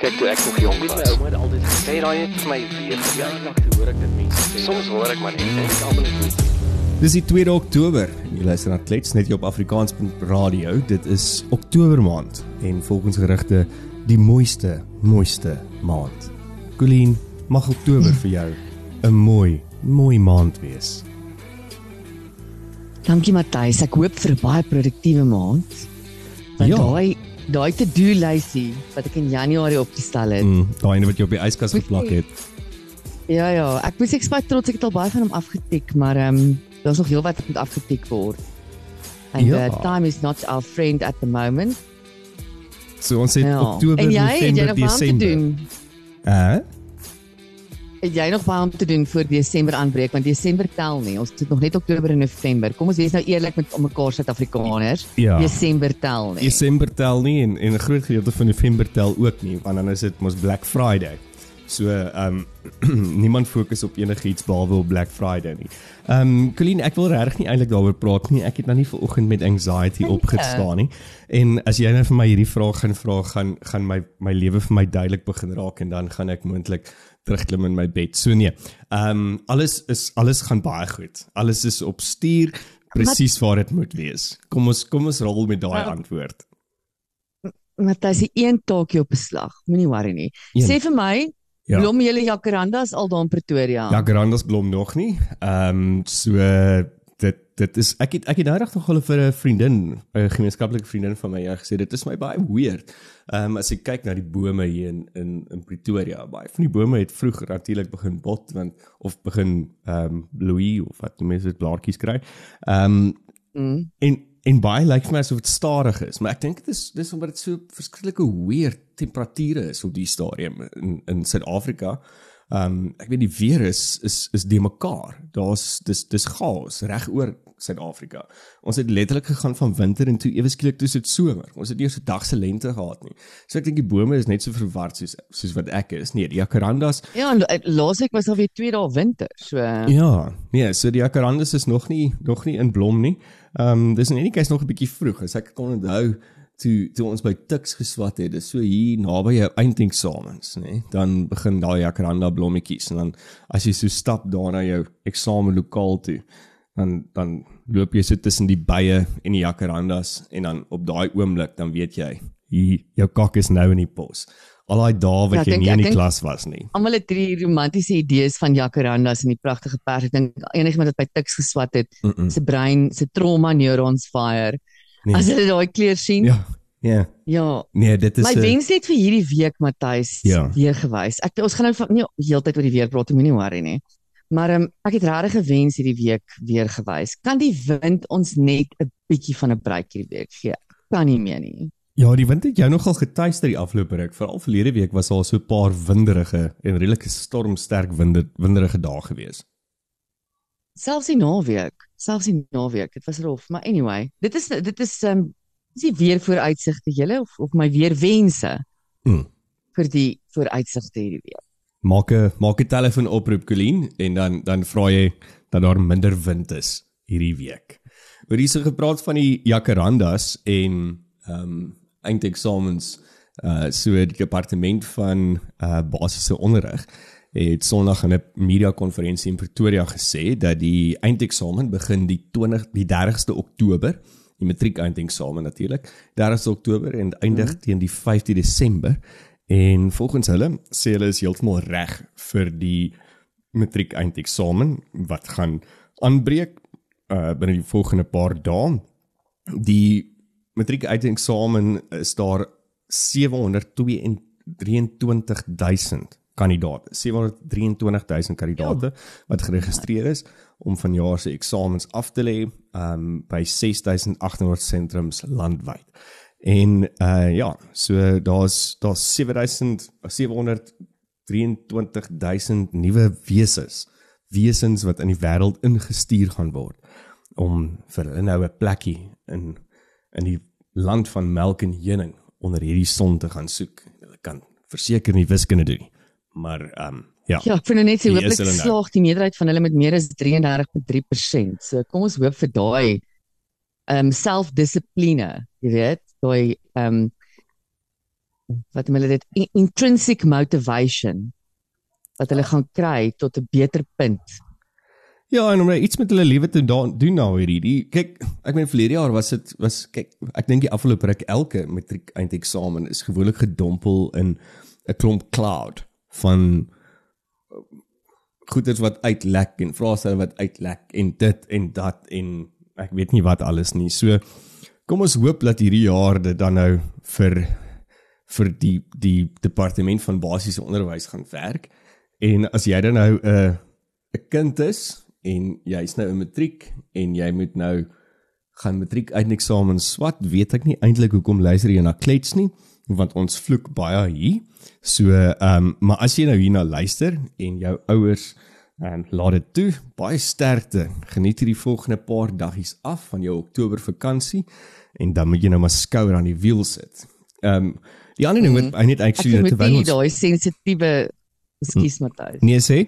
Kyk toe ek nog jonk was. My ouma het altyd gesê raai net vir my weer verjaardag toe hoor ek dit mense sê. Soms hoor ek maar net en ek almal net Dis die 2 Oktober. Jy luister na Klets net hier op Afrikaans Radio. Dit is Oktober maand en volgens gerugte die mooiste, mooiste maand. Colleen, mag Oktober vir jou 'n mooi, mooi maand wees. Dankie Matthys. Ek hoop vir 'n baie produktiewe maand. Want Ja. daai daai to-do lysie wat ek in Januarie opgestel het. Mm, daai ene wat jy op die yskas geplak het. Ja ja, ek moet ek baie trots ek het al baie van hom afgetik, maar ehm um, daar's nog heel wat moet afgetik word. And Ja. uh, time is not our friend at the moment. So ons het Ja. Oktober, en jy, het jy November, nog baie te Desember. doen? Hæ? Het jy nog baie om te doen voor Desember aanbreek want Desember tel nie. Ons het nog net Oktober en November. Kom ons wees nou eerlik met mekaar Suid-Afrikaners. Ja. Desember tel nie. Desember tel nie en en 'n groot gedeelte van November tel ook nie, want dan is dit mos Black Friday. So ehm um, niemand fokus op enigiets behalwe op Black Friday nie. Ehm um, Colleen, ek wil regtig nie eintlik daaroor praat nie. Ek het nou nie vanoggend met anxiety opgestaan nie. En as jy nou vir my hierdie vraag gaan vra, gaan gaan my my lewe vir my duidelik begin raak en dan gaan ek moontlik terugklim in my bed. So nee. Ehm um, alles is alles gaan baie goed. Alles is op stuur presies waar dit moet wees. Kom ons kom ons rol met daai antwoord. Matthys, die een taakie op beslag. Moenie worry nie. Een. Sê vir my, Ja. blom julle jacarandas al daar in Pretoria? Ja, Grandas blom nog nie. Ehm um, so dit is ek het ek het nou reg nog hulle vir 'n vriendin, 'n gemeenskaplike vriendin van my ja gesê dit is my baie weird. Ehm um, as ek kyk na die bome hier in in in Pretoria, baie van die bome het vroeg natuurlik begin bot want of begin ehm um, bloei of wat mense dit blaartjies kry. Ehm um, Mm. en en baie lyk vir my asof dit stadig is, maar ek dink dit is dis omdat dit so verskriklike weird temperature is op die stadium in in Suid-Afrika. Ehm um, ek weet die weer is is is de mekaar. Daar's dis dis chaos reg oor Suid-Afrika. Ons het letterlik gegaan van winter en toe ewe skielik toe dit somer. Ons het nie eens 'n dag se lente gehad nie. So ek dink die bome is net so verward soos soos wat ek is. Nee, die jacarandas Ja, eh, laasweek was alweer 2 dae winter. So Ja, nee, so die jacarandas is nog nie nog nie in blom nie. Ehm um, dis in enige geval nog 'n bietjie vroeg. As ek kon onthou toe toe ons by Tuks geswat het, dis so hier naby jou eindeksamens, nê? Dan begin daai jacaranda blommetjies en dan as jy so stap daar na jou eksamenlokaal toe, dan dan loop jy so tussen die bye en die jacarandas en dan op daai oomblik dan weet jy, hier jou kak is nou in die pos. Al daai dae wat Ja, jy dink- nie in die dink- klas was nie. almal het hierdie romantiese idees van jacarandas en die pragtige pers. Ek dink enigiemand wat by Tuks geswat het, Mm -mm. se brein, se trauma neurons fire. Nee. As hulle daai kleur sien. Ja. Ja. ja. Nee, dit is My 'n- wens net vir hierdie week Matthys Ja. weer gewys. Ek ons gaan nou van- nie heeltyd oor die weer praat, moenie worry nie. Maar um, ek het regtig gewens hierdie week weer gewys. Kan die wind ons net 'n bietjie van 'n breek hierdie week gee? Kan nie meer nie. Ja, die wind het jou nogal getuister die afgelope ruk. Veral verlede week was daar so 'n paar winderige en redelike stormsterk winde winderige dae gewees. Selfs die naweek, selfs die naweek, dit was rof, maar anyway, dit is dit is um is nie weer vooruitsigte julle of of my weer wense Hmm. vir die vooruitsigte hierdie week. Maak 'n maak 'n telefoon oproep Colleen en dan dan vra jy dat daar minder wind is hierdie week. Oor hierse gepraat van die jacarandas en ehm um, eindeksamens uh so die departement van uh basiese onderrig het Sondag in 'n media konferensie in Pretoria gesê dat die eindeksamen begin die 20 die 30ste Oktober, die matriek eindeksamen natuurlik, 30ste Oktober en eindig teen die 5de Desember. En volgens hulle sê hulle is heeltemal reg vir die matriek eindeksamen wat gaan aanbreek uh binne die volgende paar dae. Die matriek eindeksamen is daar 723000 kandidate. 723000 kandidate wat geregistreer is om vanjaar se eksamens af te lê um by 6800 sentrums landwyd. En uh ja, so daar's daar's 7000 723000 nuwe wesens, wesens wat in die wêreld ingestuur gaan word om vir hulle nou 'n plekkie in in die land van melk en heuning onder hierdie son te gaan soek. Hulle kan verseker nie wiskunde doen nie. Maar ehm um, ja. Ja, ek vind nou net so is hooplik slaag die meerderheid van hulle met meer as 33.3%. So kom ons hoop vir daai ehm um, selfdissipline, jy weet, daai ehm um, wat hulle dit in- intrinsic motivation wat hulle gaan kry tot 'n beter punt. Ja, en om nou iets met hulle lewe te doen nou hierdie. Die kyk, ek meen verlede jaar was dit was kyk, ek dink die afgelope ruk elke matriek eindeksamen is gewoonlik gedompel in 'n klomp cloud van goeders wat uitlek en vraestelle wat uitlek en dit en dat en ek weet nie wat alles nie. So kom ons hoop dat hierdie jaar dit dan nou vir vir die die departement van basiese onderwys gaan werk. En as jy dan nou 'n uh, 'n kind is en jy's nou in matriek en jy moet nou gaan matriek eindeksamens swat, weet ek nie eintlik hoekom luister jy na klets nie, want ons vloek baie hier. So, ehm um, maar as jy nou hierna luister en jou ouers ehm um, laat dit toe, baie sterkte. Geniet hierdie volgende paar daggies af van jou Oktober vakansie en dan moet jy nou maar skouer aan die wiel sit. Ehm um, die ander ding wat mm. net Ek actually moet terwyl nie ons daai sensitiewe Ekskuus Matthys. nee sê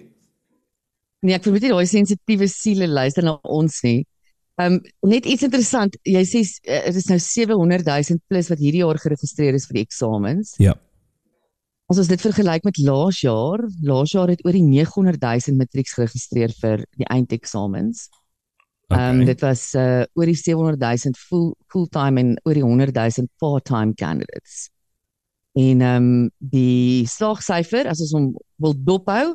Nee, ek vermoed nie daai sensitiewe siele luister na ons nie. Um net iets interessant, jy sê uh, dit is nou 700 000 plus wat hierdie jaar geregistreer is vir die eksamens. Ja. As ons dit vergelyk met laas jaar, laas jaar het oor die 900 000 matrieks geregistreer vir die eindeksamens. Um Okay. dit was uh oor die 700 000 full fulltime en oor die 100 000 part-time candidates. En ehm um, die slaagsyfer as ons hom wil dophou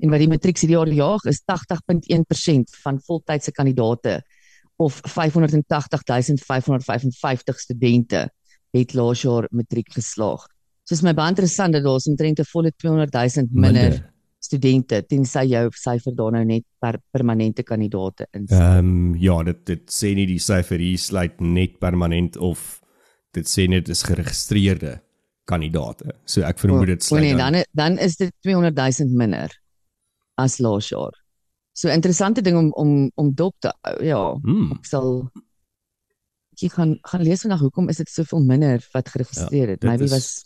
en wat die matrieks hierdie jaar jaag is 80.1% van voltydse kandidate of 580555 studente het laas jaar matriek geslaag. So is my baie interessant dat daar omtrent 'n volle 200 000 minder, Minder. studente tensy jou syfer daar nou net per permanente kandidate in. Ehm um, ja, dit dit sê nie die syfer hier sluit net permanent of dit sê net dis geregistreerde kandidate. So ek vermoed dit O sluit nee, dan. dan dan is dit 200 000 minder as laas jaar. So interessante ding om om om dop te. Ja, Hmm. ek sal ek gaan gaan lees vandag hoekom is dit soveel minder wat geregistreer het. dit Maybe is- was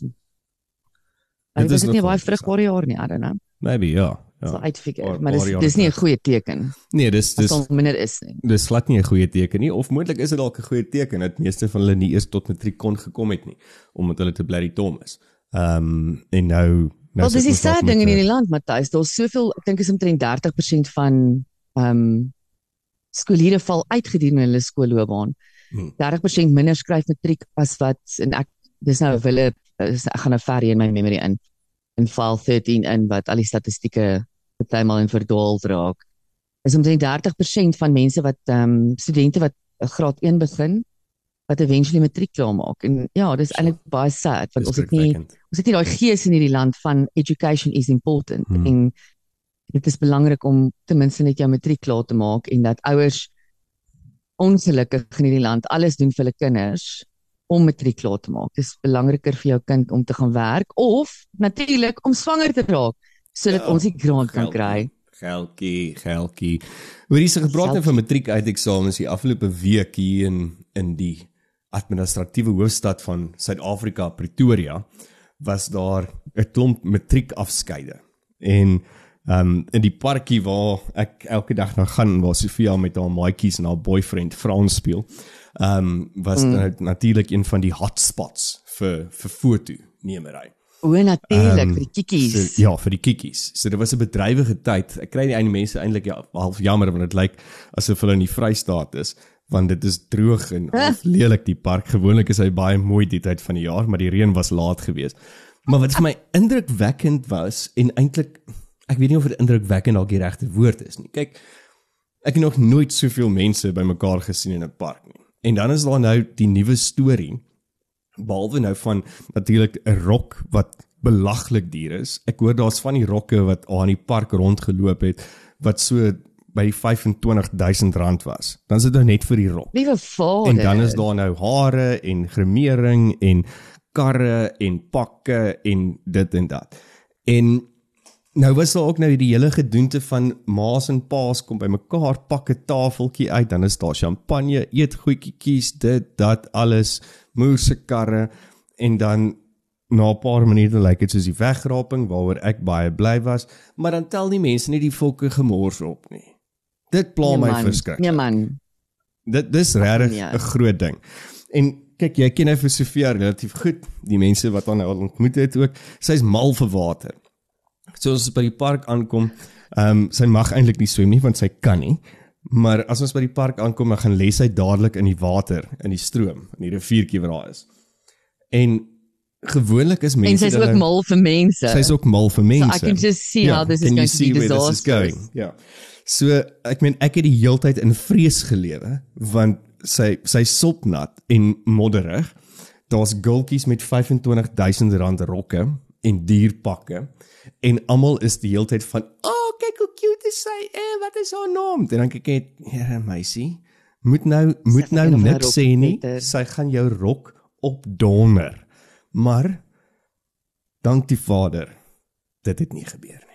dit is dit nie baie vrugbare jaar nie, I don't know. Maybe ja. Ja, Ja. uitfigure, Paar- maar dis dis nie 'n goeie teken Nee, dis as dis dit minder is nie. dis glad nie 'n goeie teken nie of moontlik is dit dalk 'n goeie teken dat meeste van hulle nie eers tot matriek kon gekom het nie omdat hulle te bly dom is. Ehm um, en nou nou Wel, dis die sad ding in hierdie land, Matthys. Daar's soveel, ek dink is omtrent 30% van ehm um, skoolhede val uit gedurende hulle skoolloopbaan. Hmm. 30% minder skryf matriek as wat en ek dis nou wille ek gaan nou ver hier in my memory in in file 13 in wat al die statistieke partymal in verdwaal raak. Is omtrent 30% van mense wat ehm um, studente wat eh, graad 1 begin wat eventually matriek klaar maak. En ja, dis So. eintlik baie sad want ons het nie ons het nie daai gees in hierdie land van education is important Hmm. en dit is belangrik om ten minste net jou matriek klaar te maak en dat ouers ongelukkig in hierdie land alles doen vir hulle kinders om matriek klaar te maak. Dis belangriker vir jou kind om te gaan werk of natuurlik om swanger te raak sodat Ja, ons die grant kan kry. Geldjie, geldjie. Gepraat nou Geld- van matriek uiteksamens die afgelope week hier in in die administratiewe hoofstad van Suid-Afrika, Pretoria, was daar 'n klomp matriekafskeide. En ehm um, in die parkie waar ek elke dag nou gaan waar Sofia met haar maatjies en haar boyfriend Frans speel, ehm um, was mm. dit natuurlik een van die hotspots vir vir foto nemery. O natuurlik Ehm, vir die kikkies. So, ja, vir die kikkies. So dit was 'n bedrywige tyd. Ek kry die eie mense eintlik ja, half jammer want dit lyk asof hulle in die Vrystaat is want dit is droog en half lelik die park. Gewoonlik is hy baie mooi die tyd van die jaar, maar die reën was laat geweest. Maar wat vir my indrukwekkend was en eintlik ek weet nie of dit indrukwekkend dalk die regte woord is nie. Kyk, ek het nog nooit soveel mense bymekaar gesien in 'n park nie. En dan is daar nou die nuwe storie behalwe nou van natuurlik 'n rok wat belaglik duur is. Ek hoor daar's van die rokke wat aan die park rondgeloop het wat so by die 25000 rand was. Dan is dit nou net vir die rok. Liewe vader. En dan is daar nou hare en gremering en karre en pakke en dit en dat. En nou was daar ook nou die hele gedoente van ma's en pa's kom bymekaar, pak 'n tafeltjie uit, dan is daar champagne, eet goedjies, dit, dat alles, moerse karre en dan na 'n paar minute lyk dit soos die wegraping waaroor ek baie bly was, maar dan tel die mense nie die volke gemors op nie. Dit pla Nee, my man. verskriklik. Nee man. Dit dis regtig nee. 'n groot ding. En kyk jy ken vir Sofia relatief goed, die mense wat haar nou al ontmoet het ook. Sy's mal vir water. So as ons by die park aankom, ehm um, sy mag eintlik nie swem nie want sy kan nie. Maar as ons by die park aankom, dan gaan lê sy dadelik in die water, in die stroom, in die riviertjie wat daar is. En gewoonlik is mense En sy's ook mal vir mense. Sy's ook mal vir so mense. I can just see how this is can going to be disastrous. going? So ek meen ek het die heeltyd in vrees gelewe want sy sy sopnat en modderig. Daar's gultjies met R25000 rokke en dierpakke en almal is die heeltyd van, "O, oh, kyk hoe cute is sy. Eh, wat is haar naam?" En dan kyk ek, "Here meisie, moet nou moet nou niks sê nie. beter." Sy gaan jou rok opdonder." Maar dank die Vader dit het nie gebeur nie.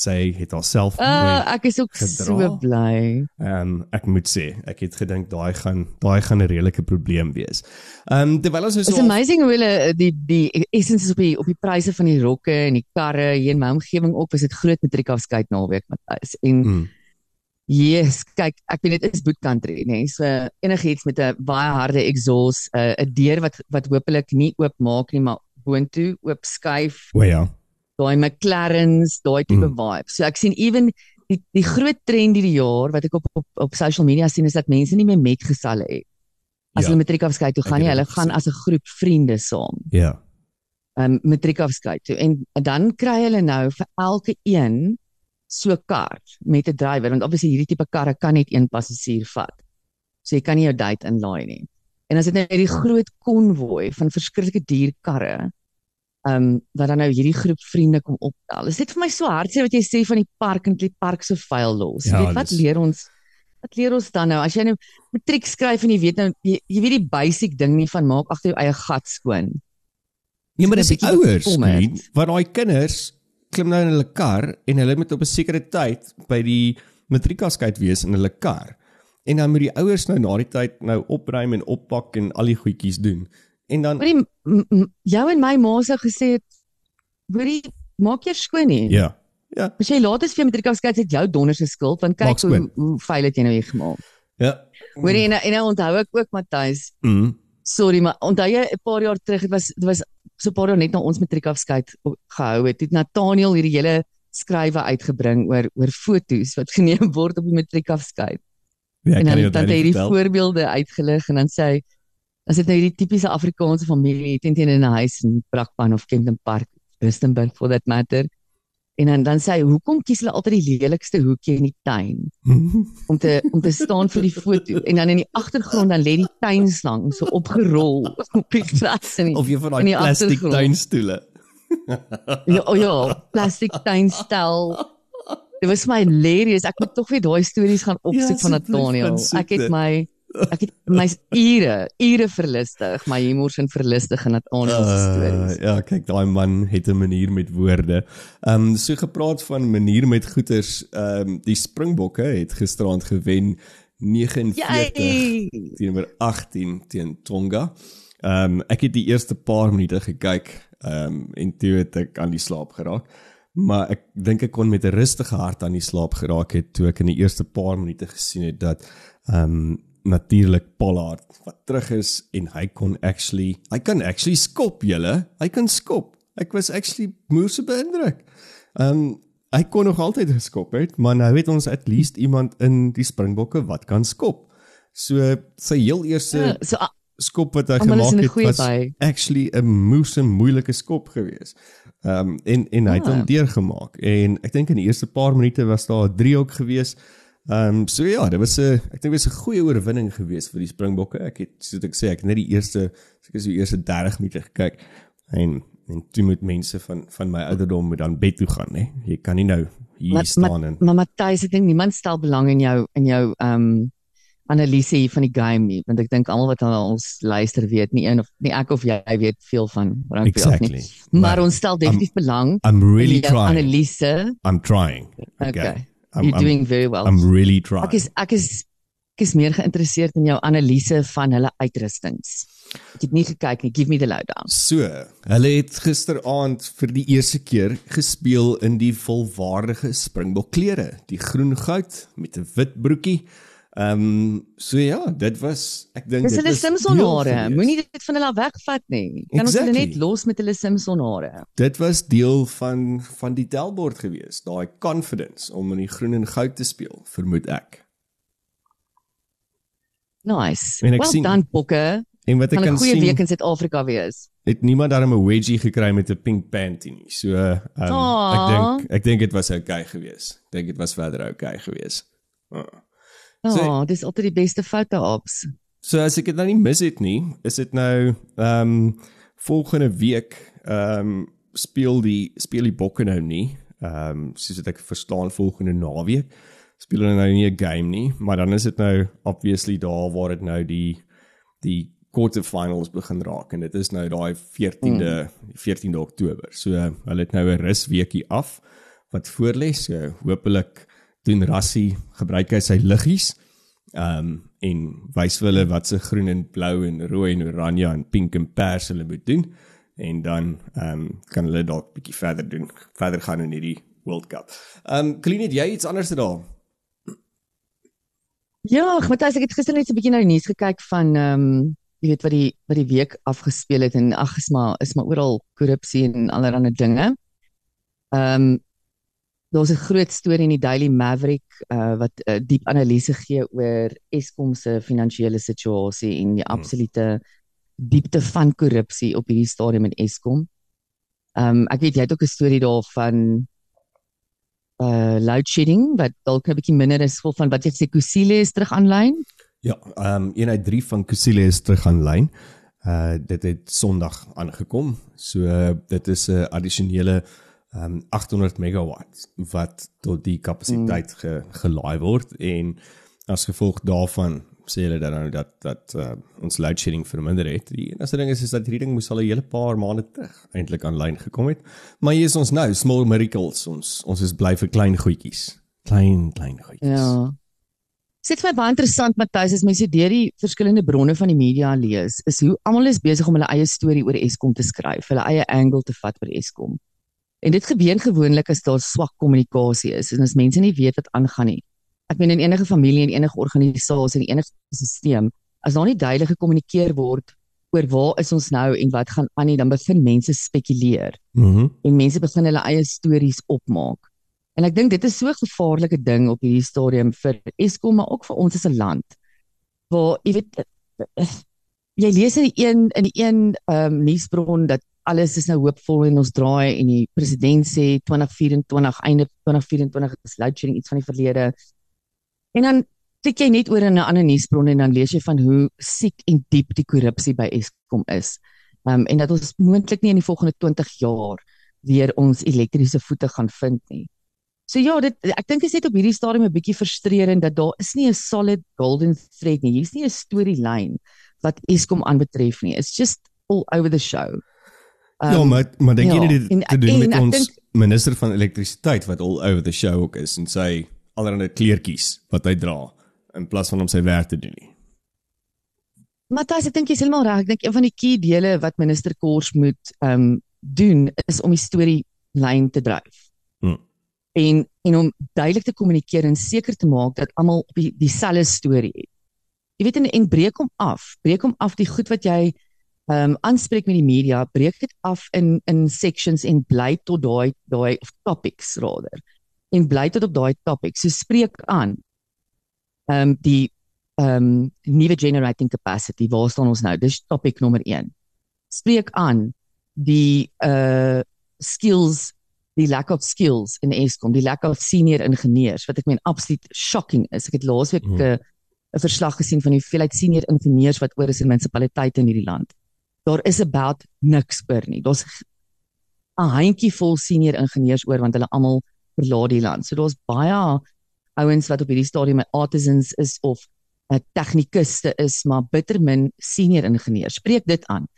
Sy het haarself Uh, ek is ook gedra. so bly. Ehm um, ek moet sê, ek het gedink daai gaan daai gaan 'n redelike probleem wees. Ehm um, terwyl ons It's so amazing hoe hulle eh, die die essence op die op die pryse van die rokke en die karre hier in my omgewing ook was dit groot matriekafskeid naweek Matthys. En Mm, yes, kyk, ek weet dit is boot country, nê. Nee, so enigiets met 'n baie harde exhaust, 'n uh, deur wat wat hopelik nie oop maak nie, maar boontoe oop skuif. o ja. Daai McLarens, daai tipe Mm. vibe. So ek sien ewen die die groot trend hierdie jaar wat ek op op op social media sien is dat mense nie meer metgesalle het. As Ja. hulle matriekafskeid toe Ek gaan nie, hulle gaan as 'n groep vriende saam. Ja. Um matriekafskeid toe en dan kry hulle nou vir elke een so 'n kar met 'n drywer want obviously hierdie tipe karre kan net een passasier vat. So jy kan nie jou date inlaai nie. En as dit nou hierdie groot konvoi van verskriklike duur karre um wat dan nou hierdie groep vriende kom optel. Is dit vir my so hartseer wat jy sê van die park en die park so vuil los. Ja, weet wat dis- leer ons wat leer ons dan nou as jy nou matriek skryf en jy weet nou jy, jy weet die basic ding nie van maak agter jou eie gat skoon. Nee, maar dis die ouers, nie? Want daai kinders klim nou in hulle kar en hulle moet op 'n sekere tyd by die matriekafskeid wees in hulle kar. En dan moet die ouers nou na die tyd nou opruim en oppak en al die goedjies doen. En dan m- jou en my ma sou gesê het hoorie maak eers skoon nie. ja. Ja. As jy laat is vir jou matriekafskeid is dit jou donder se skuld want kyk hoe hoe vuil het jy nou hier gemaak. Ja. Hoorie en en nou onthou ek ook Matthys Mm. Sorry, maar onthou jy 'n paar jaar terug, dit was dit was so 'n paar jaar net na ons matriekafskeid gehou het, het Nathaniel hierdie hele skrywe uitgebring oor oor foto's wat geneem word op die matriekafskeid. Ja, en dan het hy hierdie voorbeelde uitgelig en dan sê hy as dit nou hierdie tipiese Afrikaanse familie teen teen in 'n huis in Brakpan of Kempton Park, Rustenburg for that matter. En dan dan sê hy, hoekom kies hulle altyd die lelikste hoekie in die tuin om te om te staan vir die foto en dan in die agtergrond dan lê die tuinslang so opgerol op die gras en of jy van daai plastiek tuinstoele. ja, oh ja, plastiek tuinstel. Dit was my hilarious. Ek moet tog weer daai stories gaan opsoek Ja, van Nathaniel. soek Ek het dit. my ek het my ure, ure verlustig, my humor en verlustig in Nathaniel se stories. Uh, ja, kyk, daai man het 'n manier met woorde. Ehm um, so gepraat van manier met goeters, ehm um, die Springbokke het gisterand gewen 49 Jy. teenoor 18 teen Tonga. Ehm um, ek het die eerste paar minute gekyk ehm um, en toe het ek aan die slaap geraak. Maar ek dink ek kon met 'n rustige hart aan die slaap geraak het toe ek in die eerste paar minute gesien het dat ehm um, natuurlik Pollard wat terug is en hy kon actually hy kan actually skop julle. Hy kan skop. Ek was actually moeë beïndruk. Ehm um, hy kon nog altyd geskop het, maar nou het ons at least iemand in die Springbokke wat kan skop. So sy heel eerste Ja, so a- skop wat hy gemaak het was by. actually 'n moeë moeilike skop geweest. Ehm um, en en hy het Ah. hom deurgemaak en ek dink in die eerste paar minute was daar 'n driehoek geweest. Ehm um, so ja, dit was 'n ek dink dit was 'n goeie oorwinning geweest vir die Springbokke. Ek het soos ek sê, ek het net die eerste ek is die eerste 30 minute gekyk en en toe moet mense van van my ouderdom moet dan bed toe gaan, hè. Jy kan nie nou hier maar staan maar, en maar Matthys, ek dink niemand stel belang in jou in jou ehm um, analise hier van die game nie, want ek dink almal wat aan ons luister weet nie een of nie ek of jy weet veel van rugby af nie. exactly. Maar ons stel definitief belang I'm really in jou trying. analise. I'm trying. Okay. I'm, You're I'm, doing very well. I'm really trying. Ek is ek is ek is meer geïnteresseerd in jou analise van hulle uitrustings. Ek het nie gekyk nie. Give me the lowdown. So, hulle het gisteraand vir die eerste keer gespeel in die volwaardige Springbok klere, die groen goud met 'n wit broekie. Ehm um, so ja, dit was ek dink Dis hulle was Simpson deel hare. gewees. Moenie dit van hulle wegvat nie. Kan ons hulle Exactly. net los met hulle Simpson hare? Dit was deel van van die telbord gewees, daai confidence om in die groen en goud te speel, vermoed ek. Nice. Ek Well sien- done Bokke. En wat ek Kan 'n kan goeie sien, week in Suid-Afrika wees. het niemand daarom 'n wedgie gekry met 'n pink panty nie. So um, ek Aw. dink ek dink dit was oukei gewees. Ek dink dit was verder oukei gewees. Uh. Ja, So- oh, dis altyd die beste foto-ops. So as ek dit nou nie mis het nie, is dit nou ehm um, volgende week ehm um, speel die speel die bokke nou nie. Ehm um, soos wat ek verstaan volgende naweek speel hulle nou nie 'n game nie, maar dan is dit nou obviously daar waar dit nou die die quarterfinals begin raak en dit is nou daai 14de mm. 14de Oktober. So hulle het nou 'n rusweekie af wat voorlê. So hopelik doen Rassie gebruik hy sy liggies. Ehm um, en wys vir hulle wat se groen en blou en rooi en oranje en pink en pers hulle moet doen en dan ehm um, kan hulle dalk bietjie verder doen, verder gaan in hierdie World Cup. Ehm um, Clean het jy iets anders te daar? Ja, Matthys, ek het gister net so 'n bietjie die nuus gekyk van ehm um, jy weet wat die wat die week afgespeel het en ag, is maar is maar oral korrupsie en allerlei dinge. Ehm um, daar's 'n groot storie in die Daily Maverick uh wat 'n uh, diep analise gee oor Eskom se finansiële situasie en die absolute diepte van korrupsie op hierdie stadium in Eskom. Ehm um, ek weet jy het ook 'n storie daarvan uh load shedding wat dalk 'n bietjie minder is vol van wat jy sê Kusile is terug aanlyn. Ja, ehm um, eenheid 3 van Kusile is terug aanlyn. Uh dit het Sondag aangekom. So uh, dit is 'n addisionele ehm um, 800 megawatt wat tot die kapasiteit ge, gelaai word en as gevolg daarvan sê hulle dan nou dat dat uh, ons load shedding verminder het. Die enigste ding is is dat hierdie ding moes al 'n hele paar maande terug eintlik aanlyn gekom het. Maar hier is ons nou, small miracles. Ons ons is bly vir klein goedjies. Klein klein goedjies. Ja. Sit vir my baie interessant Matthys as mense deur die verskillende bronne van die media lees, is hoe almal is besig om hulle eie storie oor Eskom te skryf, hulle eie angle te vat oor Eskom. En dit gebeur gewoonlik as daar swak kommunikasie is en as mense nie weet wat aangaan nie. Ek meen in enige familie en enige organisasie en enige stelsel, as daar nie duidelik gekommunikeer word oor waar is ons nou en wat gaan aan nie, dan begin mense spekuleer Mhm. Mm en mense begin hulle eie stories opmaak. En ek dink dit is so 'n gevaarlike ding op hierdie stadium vir Eskom maar ook vir ons as 'n land. Waar jy weet jy lees in die een in die een ehm um, nuusbron dat alles is nou hoopvol en ons draai en die president sê 2024 einde 2024 is load shedding iets van die verlede. En dan klik jy net oor in 'n ander nuusbron en dan lees jy van hoe siek en diep die korrupsie by Eskom is. Ehm um, en dat ons moontlik nie in die volgende 20 jaar weer ons elektriese voete gaan vind nie. So ja, dit ek dink is net op hierdie stadium 'n bietjie frustrerend dat daar is nie 'n solid golden thread nie. Hier's nie 'n storielyn wat Eskom aanbetref nie. It's just all over the show. Um, ja, maar maar dink ja, jy nie dit te doen en met ons dink- minister van elektrisiteit wat al over the show ook is en sy allerlei kleertjies wat hy dra in plaas van om sy werk te doen nie. Matthys, ek dink jy's heeltemal reg. Ek dink een van die key dele wat minister Kors moet ehm um, doen is om die storie lyn te dryf. Hm. En en om duidelik te kommunikeer en seker te maak dat almal op die dieselfde storie het. Jy weet en, en breek hom af. Breek hom af die goed wat jy ehm um, aanspreek met die media, breek dit af in in sections en bly tot daai daai of topics rather. En bly tot op daai topics. So spreek aan ehm um, die ehm um, nuwe generating capacity. Waar staan ons nou? Dis topic nommer 1. Spreek aan die uh skills die lack of skills in Eskom, die lack of senior ingenieurs wat ek meen absoluut shocking is. Ek het laasweek 'n Hmm. hmm. 'n verslag gesien van die hoeveelheid senior ingenieurs wat oor is in munisipaliteite in hierdie land. Daar is about niks oor nie. Daar's 'n handjievol senior ingenieurs oor want hulle almal verlaat die land. So daar's baie ouens wat op hierdie stadium artisans is of 'n tegnikuste is, maar bitter min senior ingenieurs. Spreek dit aan.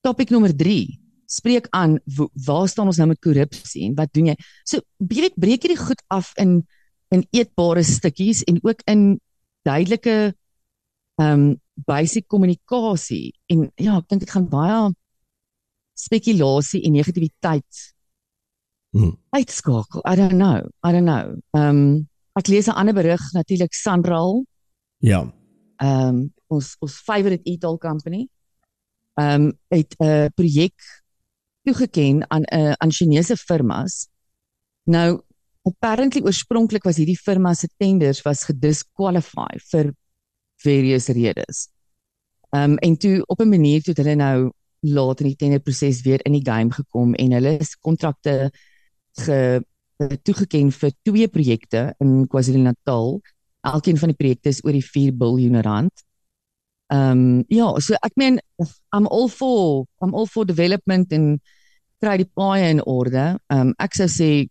Topik nommer 3. Spreek aan waar staan ons nou met korrupsie en wat doen jy? So weet breek hierdie goed af in in eetbare stukkies en ook in duidelike ehm um, basiese kommunikasie en ja, ek dink dit gaan baie spekulasie en negativiteit Hm. uitskakel. I don't know. I don't know. Ehm um, ek lees 'n ander berig natuurlik Sanral Ja. Ehm um, ons ons favorite e-tail company ehm um, het 'n uh, projek toegeken aan 'n uh, aan Chinese firmas. Nou apparently oorspronklik was hierdie firma se tenders was gedisqualify vir various redes. Ehm um, en toe op 'n manier toe hulle nou laat in die tenderproses weer in die game gekom en hulle is kontrakte ge toegeken vir twee projekte in KwaZulu-Natal. Elkeen van die projekte is oor die 4 miljard rand. Ehm um, ja, so ek meen I'm all for I'm all for development en kry die paaie in orde. Ehm um, ek sou sê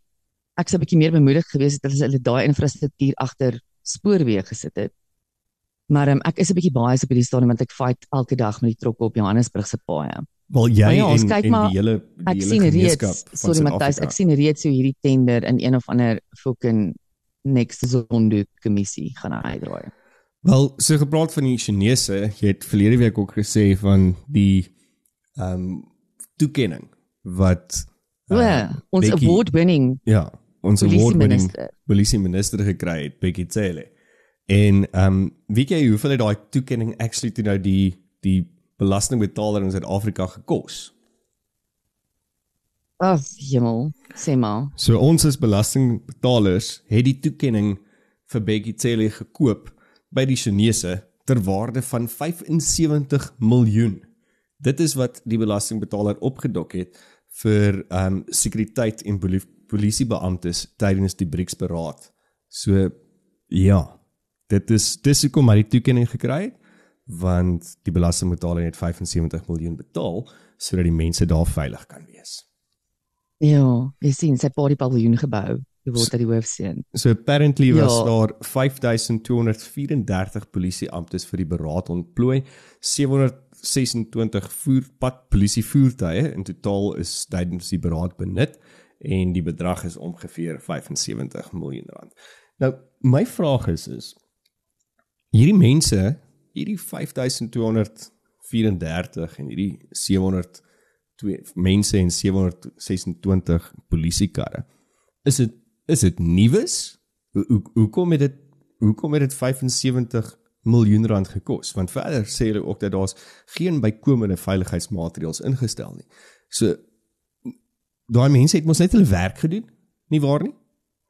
ek sou 'n bietjie meer bemoedig gewees het as hulle daai infrastruktuur agter spoorweë gesit het. Maar um, ek is 'n bietjie baie op hierdie stadium want ek fight elke dag met die trokke op Johannesburg se paaie. Wel jy ja, en, kyk en maar, die hele die Ek hele sien gemeenskap reeds, sorry Matthys, ek sien reeds hoe hierdie tender in een of ander fucking next zondo kommissie gaan uitdraai. Wel, so gepraat van die Chinese, jy het verlede week ook gesê van die ehm um, toekenning wat O, ehm, ons Becky- award winning ja, ons award-winning minister. polisie minister gekry het, Becky Cele. En ehm um, weet jy hoeveel het daai toekenning actually toe nou die die belastingbetaler in Suid-Afrika gekos? Ag, hemel, sê maar. So ons as belastingbetalers het die toekenning vir Becky Cele gekoop by die Chinese ter waarde van 75 miljoen. Dit is wat die belastingbetaler opgedok het vir ehm um, sekuriteit en poli- polisiebeamptes tydens die BRICS-beraad. So ja, dit is dis hoekom hy die toekenning gekry het want die belastingbetaler het 75 miljoen betaal sodat die mense daar veilig kan wees. Ja, jy sien sy pa die paviljoen gebou. Jy word uit die hoofseun. So apparently was Ja. daar 5234 polisieamptes vir die beraad ontplooi, 726 voerpad polisievoertuie in totaal is tydens die beraad benut en die bedrag is ongeveer 75 miljoen rand. Nou my vraag is is hierdie mense, hierdie 5234 en hierdie 700 twee mense en 726 polisiekarre. Is dit is dit nuus? Hoe hoe hoekom het dit hoekom het dit 75 miljoen rand gekos? Want verder sê hulle ook dat daar's geen bykomende veiligheidsmaatreëls ingestel nie. So daai mense het mos net hulle werk gedoen, nie waar nie?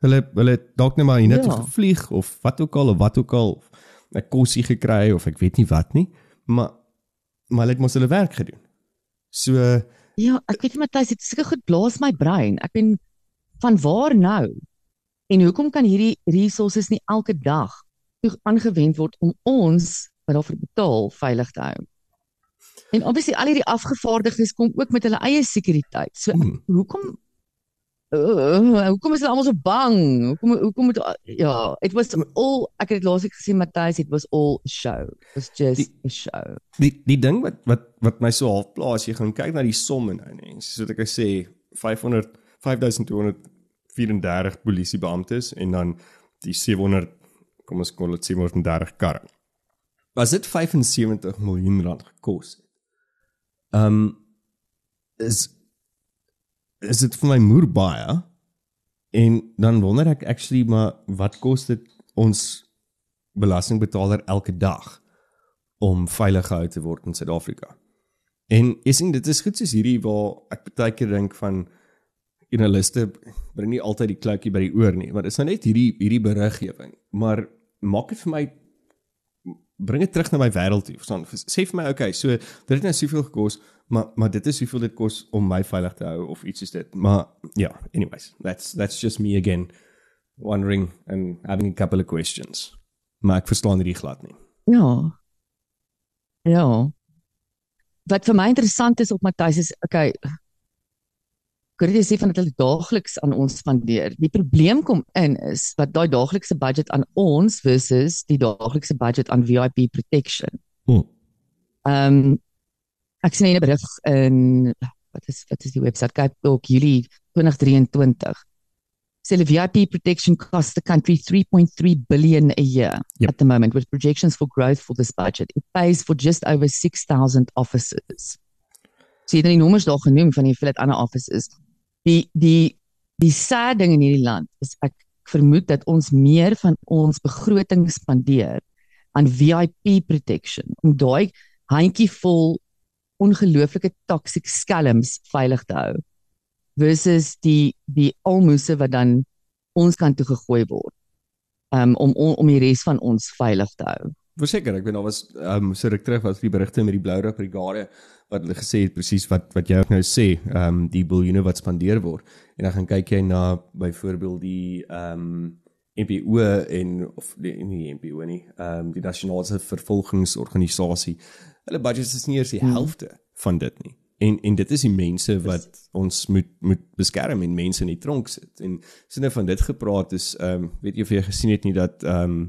Hulle hulle dalk net maar hiernatoe Ja. gevlieg of wat ook al of wat ook al of 'n kosie gekry of ek weet nie wat nie, maar maar hulle het mos hulle werk gedoen. So Ja, ek weet nie Matthys, dit seker goed blaas my brein. Ek ben van waar nou? En hoekom kan hierdie resources nie elke dag toe aangewend word om ons wat daarvoor betaal veilig te hou? En obviously al hierdie afgevaardigdes kom ook met hulle eie sekuriteit. So Hmm. hoekom uh, hoekom is hulle almal so bang? Hoekom hoekom moet ja, it was all ek het dit laasweek gesê Matthys, it was all show. It was just a show. die die ding wat wat wat my so half plaas, jy gaan kyk na die somme nou nê. Soos wat ek sê 500 5234 polisiebeamptes en dan die 700 kom ons kon dit 730 karre. Was dit 75 miljoen rand gekos het? Ehm um, is is dit vir my moer baie en dan wonder ek actually maar wat kos dit ons belastingbetaler elke dag om veilig gehou te word in Suid-Afrika. En jy sien dit is goed soos hierdie waar ek baie keer dink van journaliste bring nie altyd die kloutjie by die oor nie, want dit is nou net hierdie hierdie beriggewing, maar maak dit vir my bring dit terug na my wêreld toe. Verstaan? Sê vir my, okay, so dit het nou soveel gekos, maar maar dit is hoeveel dit kos om my veilig te hou of iets soos dit. Maar ja, yeah, anyways, that's that's just me again wondering and having a couple of questions. Maar ek verstaan hierdie glad nie. Ja. Ja. Wat vir my interessant is op Matthys is okay. Jy sê van dat hulle daagliks aan ons spandeer? Die probleem kom in is wat daai daaglikse budget aan ons versus die daaglikse budget aan VIP protection. Hm. Ehm um, ek sien 'n berig in wat is wat is die webwerf Cape Talk Julie 2023. So the VIP protection costs the country 3.3 billion a year Yep. at the moment with projections for growth for this budget. It pays for just over 6000 officers. So jy het nou die nommers daar genoem van die hoeveelheid ander officers. Die die die sad ding in hierdie land is ek vermoed dat ons meer van ons begroting spandeer aan VIP protection om daai handjie vol ongelooflike toxic skelms veilig te hou versus die die almoses wat dan ons kant toe gegooi word um, om om om die res van ons veilig te hou. Verseker, ek weet daar was um, so ruk terug was die berigte met die Blou Rig Brigade wat hulle gesê het presies wat wat jy ook nou sê, ehm um, die biljoene wat spandeer word. En dan gaan kyk jy na byvoorbeeld die ehm um, NPO en of die nie NPO nie, ehm um, die nasionale vervolgingsorganisasie. Hulle budget is nie eers die hmm. helfte van dit nie. En en dit is die mense wat ons moet moet beskerm en mense in die tronk sit. En sinne van dit gepraat is ehm um, weet jy of jy gesien het nie dat ehm um,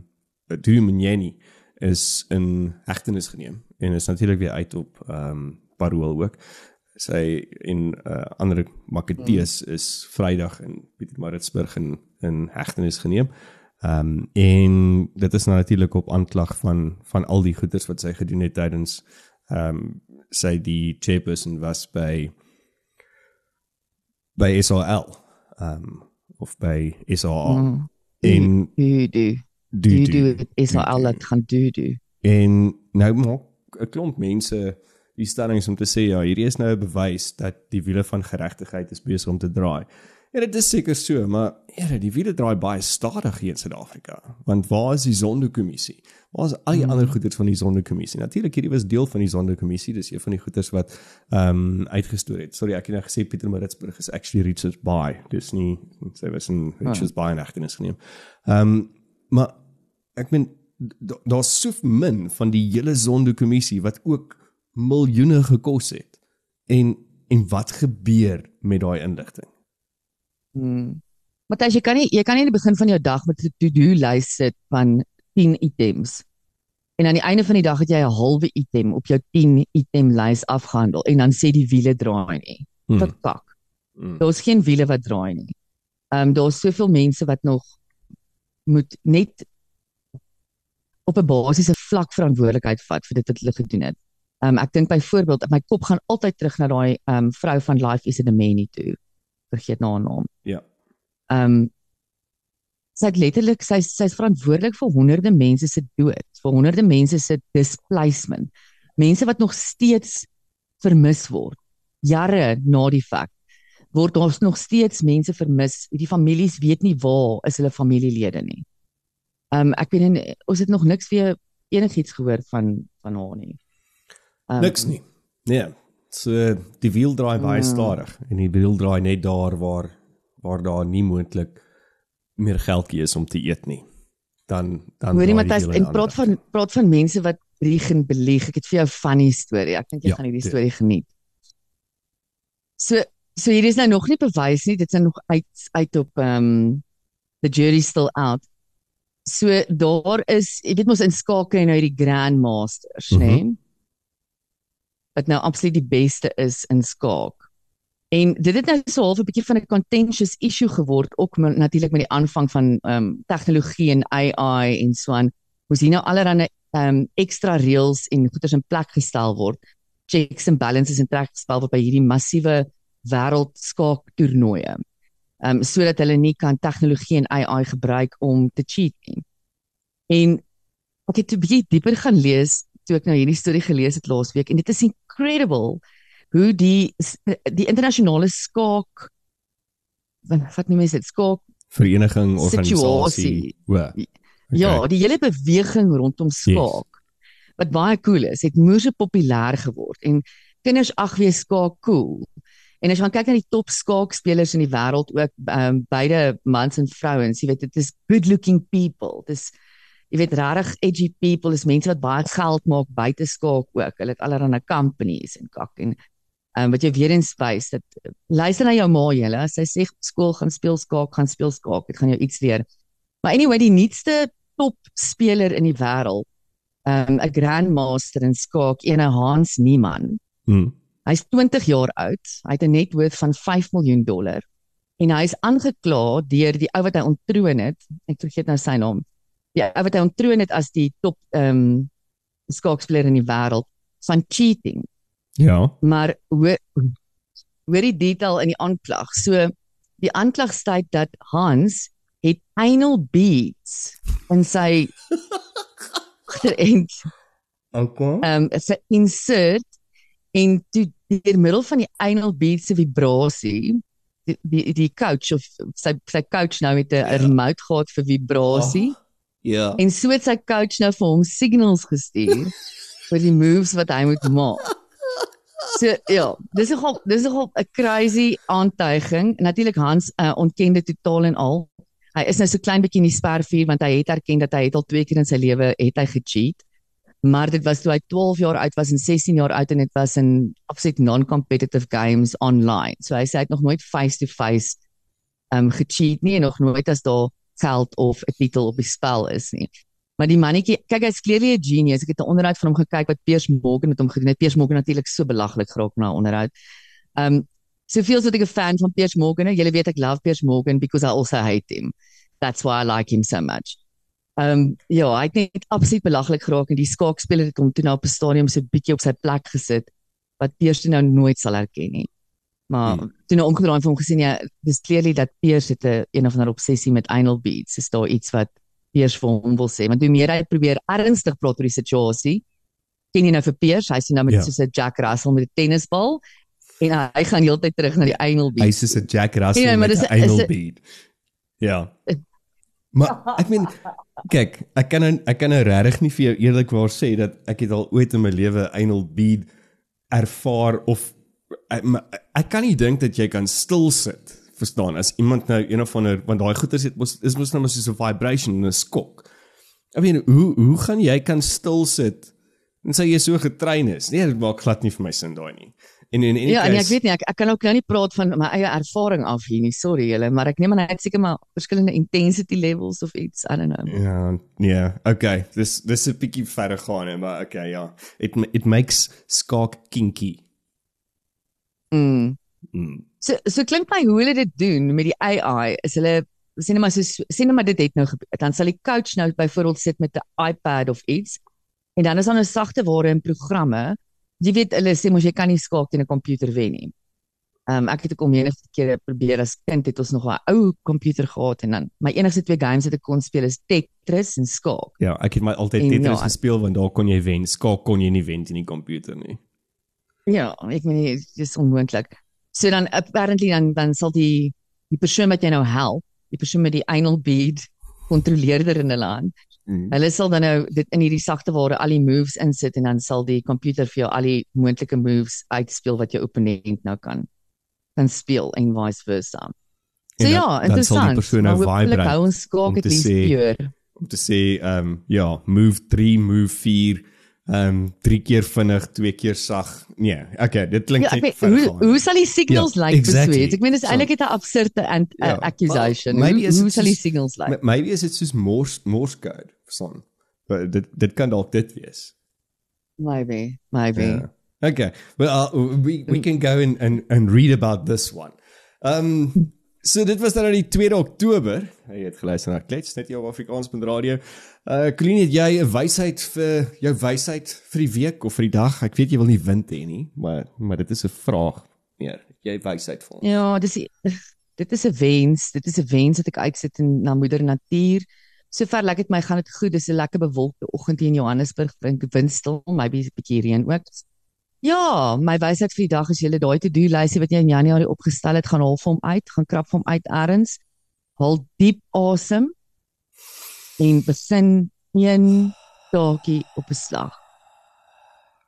Dumenieni is in hegtenis geneem en is natuurlik weer uit op ehm um, parool ook. Sy en uh, ander Maketees mm. is Vrydag in Pietermaritzburg in in hegtenis geneem. Ehm um, en dit is nou natuurlik op aanklag van van al die goeders wat sy gedoen het tydens ehm um, sy die chairperson was by by SAL ehm um, of by SAA mm. in du du du du SAL gaan du du en nou maak 'n klomp mense die stellings om te sê ja hierdie is nou 'n bewys dat die wiele van geregtigheid is besig om te draai Ja, dit is seker so, maar ja, die wiele draai baie stadig hier in Suid-Afrika. Want waar is die sondekommissie? Waar is al die hmm. ander goeders van die sondekommissie? Natuurlik hierdie was deel van die sondekommissie, dis een van die goeders wat ehm um, uitgestoor het. Sorry, ek het nou gesê Pieter Maritzburg is actually Richards Bay. Dis nie sy was in Richards Bay in agternis geneem. Ehm um, maar ek meen daar's so min van die hele sondekommissie wat ook miljoene gekos het. En en wat gebeur met daai inligting? Hmm. Matthys, jy kan nie jy kan nie in die begin van jou dag met 'n to-do lys sit van 10 items. En aan die einde van die dag het jy 'n halwe item op jou 10 item lys afgehandel en dan sê die wiele draai nie. Hmm. Wat kak. Hmm. Daar's geen wiele wat draai nie. Ehm um, daar's soveel mense wat nog moet net op 'n basiese vlak verantwoordelikheid vat vir dit wat hulle gedoen het. Ehm um, ek dink byvoorbeeld my kop gaan altyd terug na daai ehm um, vrou van Life is in a Many toe vergeet na haar naam. Ja. Ehm um, sy het letterlik sy sy's verantwoordelik vir honderde mense se dood, vir honderde mense se displacement. Mense wat nog steeds vermis word jare na die feit word ons nog steeds mense vermis. Die families weet nie waar is hulle familielede nie. Ehm um, ek weet nie ons het nog niks weer enigiets gehoor van van haar nie. Um, niks nie. Nee. So die wiel draai baie mm. stadig en die wiel draai net daar waar waar daar nie moontlik meer geldjie is om te eet nie. Dan dan Hoorie Matthys, en praat van praat van mense wat lieg en belieg. Ek het vir jou 'n funny storie. Ek dink jy ja, gaan hierdie storie geniet. So so hier is nou nog nie bewys nie. Dit is nog uit uit op ehm um, the jury still out. So daar is, jy weet mos in skakel nou hierdie grandmasters, mm -hmm. né? Nee? Wat nou absoluut die beste is in skaak. En dit het nou so half 'n bietjie van 'n contentious issue geword ook natuurlik met die aanvang van ehm um, tegnologie en AI en so aan. Moes hier nou allerlei ehm um, ekstra reëls en goeders in plek gestel word. Checks and balances in plek gestel word by hierdie massiewe wêreld skaak toernooie. Ehm um, sodat hulle nie kan tegnologie en AI gebruik om te cheat nie. En ek het 'n bietjie dieper gaan lees toe ek nou hierdie storie gelees het laasweek en dit is incredible hoe die die internasionale skaak wat noem jy dit skaak vereniging organisasie okay. ja die hele beweging rondom skaak yes. wat baie cool is het moeë so populêr geword en kinders ag wees skaak cool en as jy kyk na die top skaakspelers in die wêreld ook um, beide mans en vrouens jy weet dit is good looking people dis jy weet regtig edgy people is mense wat baie geld maak buite skaak ook. Hulle het allerlei companies en kak en um, wat jy weer in space dat luister na jou ma julle. Sy sê skool gaan speel skaak, gaan speel skaak. Dit gaan jou iets leer. Maar anyway, die nuutste top speler in die wêreld, um, 'n grandmaster in skaak, ene Hans Niemann. Hmm. Hy's 20 jaar oud. Hy het 'n net worth van 5 miljoen dollar en hy is aangekla deur die ou wat hy ontroon het. Ek vergeet nou sy naam ja, wat hy ontroon het as die top ehm um, skaakspeler in die wêreld van cheating. Ja. Maar hoe hoor die detail in die aanklag. So die aanklag sê dat Hans het anal beads in sy agterend Okay. ehm um, 'n insert en toe deur middel van die anal bead se vibrasie die die, die coach of sy sy coach nou met 'n Ja. remote gehad vir vibrasie Ja. en so het sy coach nou vir hom signals gestuur vir die moves wat hy moet maak. So ja, dis nogal dis nogal 'n crazy aantuiging. Natuurlik Hans uh, ontken dit totaal en al. Hy is nou so klein bietjie in die spervuur want hy het erken dat hy het al twee keer in sy lewe het hy gecheat. Maar dit was toe hy 12 jaar oud was en 16 jaar oud en dit was in absoluut non-competitive games online. So hy sê hy het nog nooit face to face um gecheat nie en nog nooit as daar geld of 'n titel op die spel is nie. Maar die mannetjie, kyk hy's clearly 'n genius. Ek het 'n onderhoud van hom gekyk wat Piers Morgan met hom gedoen het. Piers Morgan natuurlik so belaglik geraak na 'n onderhoud. Um soveel soos ek 'n fan van Piers Morgan. Julle weet ek love Piers Morgan because I also hate him. That's why I like him so much. Um ja, hy het net absoluut belaglik geraak en die skaakspeler het hom toe nou op 'n stadium so bietjie op sy plek gesit wat Piers toe nou nooit sal herken nie. Maar Hmm. toe nou omgedraai en vir hom gesien ja, dis clearly dat Piers het 'n een of ander obsessie met anal beads. Is daar iets wat Piers vir hom wil sê? Want hoe meer hy probeer ernstig praat oor die situasie, ken jy nou vir Piers, hy sien nou met Ja. ja. soos 'n Jack Russell met 'n tennisbal en hy, hy gaan heeltyd terug na die anal bead. Hy's soos 'n Jack Russell Ja, maar met 'n anal 'n- bead. Ja. Maar ek meen kyk, ek kan nou- ek kan nou regtig nie vir jou eerlikwaar sê dat ek het al ooit in my lewe anal bead ervaar of ek, kan nie dink dat jy kan stil sit. Verstaan, as iemand nou een of ander want daai goeters het mos is mos nou maar soos 'n vibration en 'n skok. Ek meen hoe hoe gaan jy kan stil sit en sê jy so getrein is? Nee, dit maak glad nie vir my sin daai nie. En en en Ja, en ek weet nie ek, ek kan ook nou nie praat van my eie ervaring af hier nie. Sorry julle, maar ek neem aan hy het seker maar verskillende intensity levels of iets, I don't know. Ja, ja, okay. Dis dis 'n bietjie verder gaan, maar okay, ja. It it makes skaak kinky. Mm. Mm. So so klink my hoe hulle dit doen met die AI is hulle sien net maar so sien net maar dit het nou gebeur. Dan sal die coach nou byvoorbeeld sit met 'n iPad of iets en dan is daar nou sagte ware en programme. Jy weet hulle sê mos jy kan nie skaak teen 'n komputer wen nie. Ehm um, ek het ook al menige kere probeer as kind het ons nog 'n ou komputer gehad en dan my enigste twee games wat ek kon speel is Tetris en skaak. Ja, ek het my altyd En Tetris ja. gespeel want daar kon jy wen. Skaak kon jy nie wen teen die komputer nie. Ja, ek meen dit is onmoontlik. So dan apparently dan dan sal die die persoon wat jy nou help, die persoon met die anal bead kontroleerder in hulle hand. Mm. Hulle sal dan nou dit in hierdie sagte ware al die moves insit en dan sal die komputer vir jou al die moontlike moves uitspeel wat jou opponent nou kan kan speel en vice versa. So En dan- ja, dan sal die interessant. persoon nou vibrate hou ons skaak sê- pure. Om te sê ehm um, ja, move 3, move 4, ehm um, 3 keer vinnig, 2 keer sag. Nee, okay, dit klink Ja, net verder hoe hoe sal die signals Ja, lyk like exactly. besweet? Ek meen dis So- eintlik net 'n absurde an- Ja, uh, accusation. well, Hoe, is hoe it sal die signals lyk? M- Maybe is dit soos Morse Morse code, verstaan. Maar dit dit kan dalk dit wees. Maybe, maybe. Yeah. Okay. Well, uh, we we can go and and and read about this one. Um so dit was dan nou die 2 Oktober. Jy het geluister na Klets net jou Afrikaans.radio. Uh Colleen, het jy 'n wysheid vir jou wysheid vir die week of vir die dag? Ek weet jy wil nie wind hê nie, maar maar dit is 'n vraag meer. Jy wysheid vir ons. Ja, dis die- dit is 'n wens. Dit is 'n wens wat ek uitsit in na moeder natuur. Sover lyk dit my gaan dit goed. Dis 'n lekker bewolkte oggend hier in Johannesburg, dink windstil, maybe 'n bietjie reën ook. Ja, my wysheid vir die dag is jy daai to-do lysie wat jy in Januarie opgestel het, gaan haal vir hom uit, gaan krap vir hom uit eers. Haal diep asem en begin een taakie op 'n slag.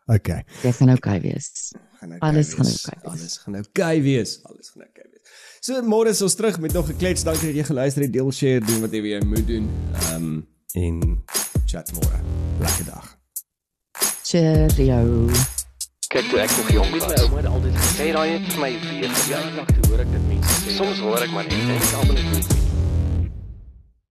Okay. Dit gaan oukei wees. Gaan okay Alles gaan wees. oukei wees. Alles gaan oukei wees. Alles gaan oukei wees. So môre is ons terug met nog 'n klets. Dankie dat jy geluister het. Deel, share, doen wat jy moet doen. Ehm um, en chat môre. Lekker dag. Cheerio. Kyk toe ek nog jong was. My ouma het altyd gesê daai het vir my weer verjaardag toe hoor ek dit mense sê. Soms hoor ek maar net en ek almal net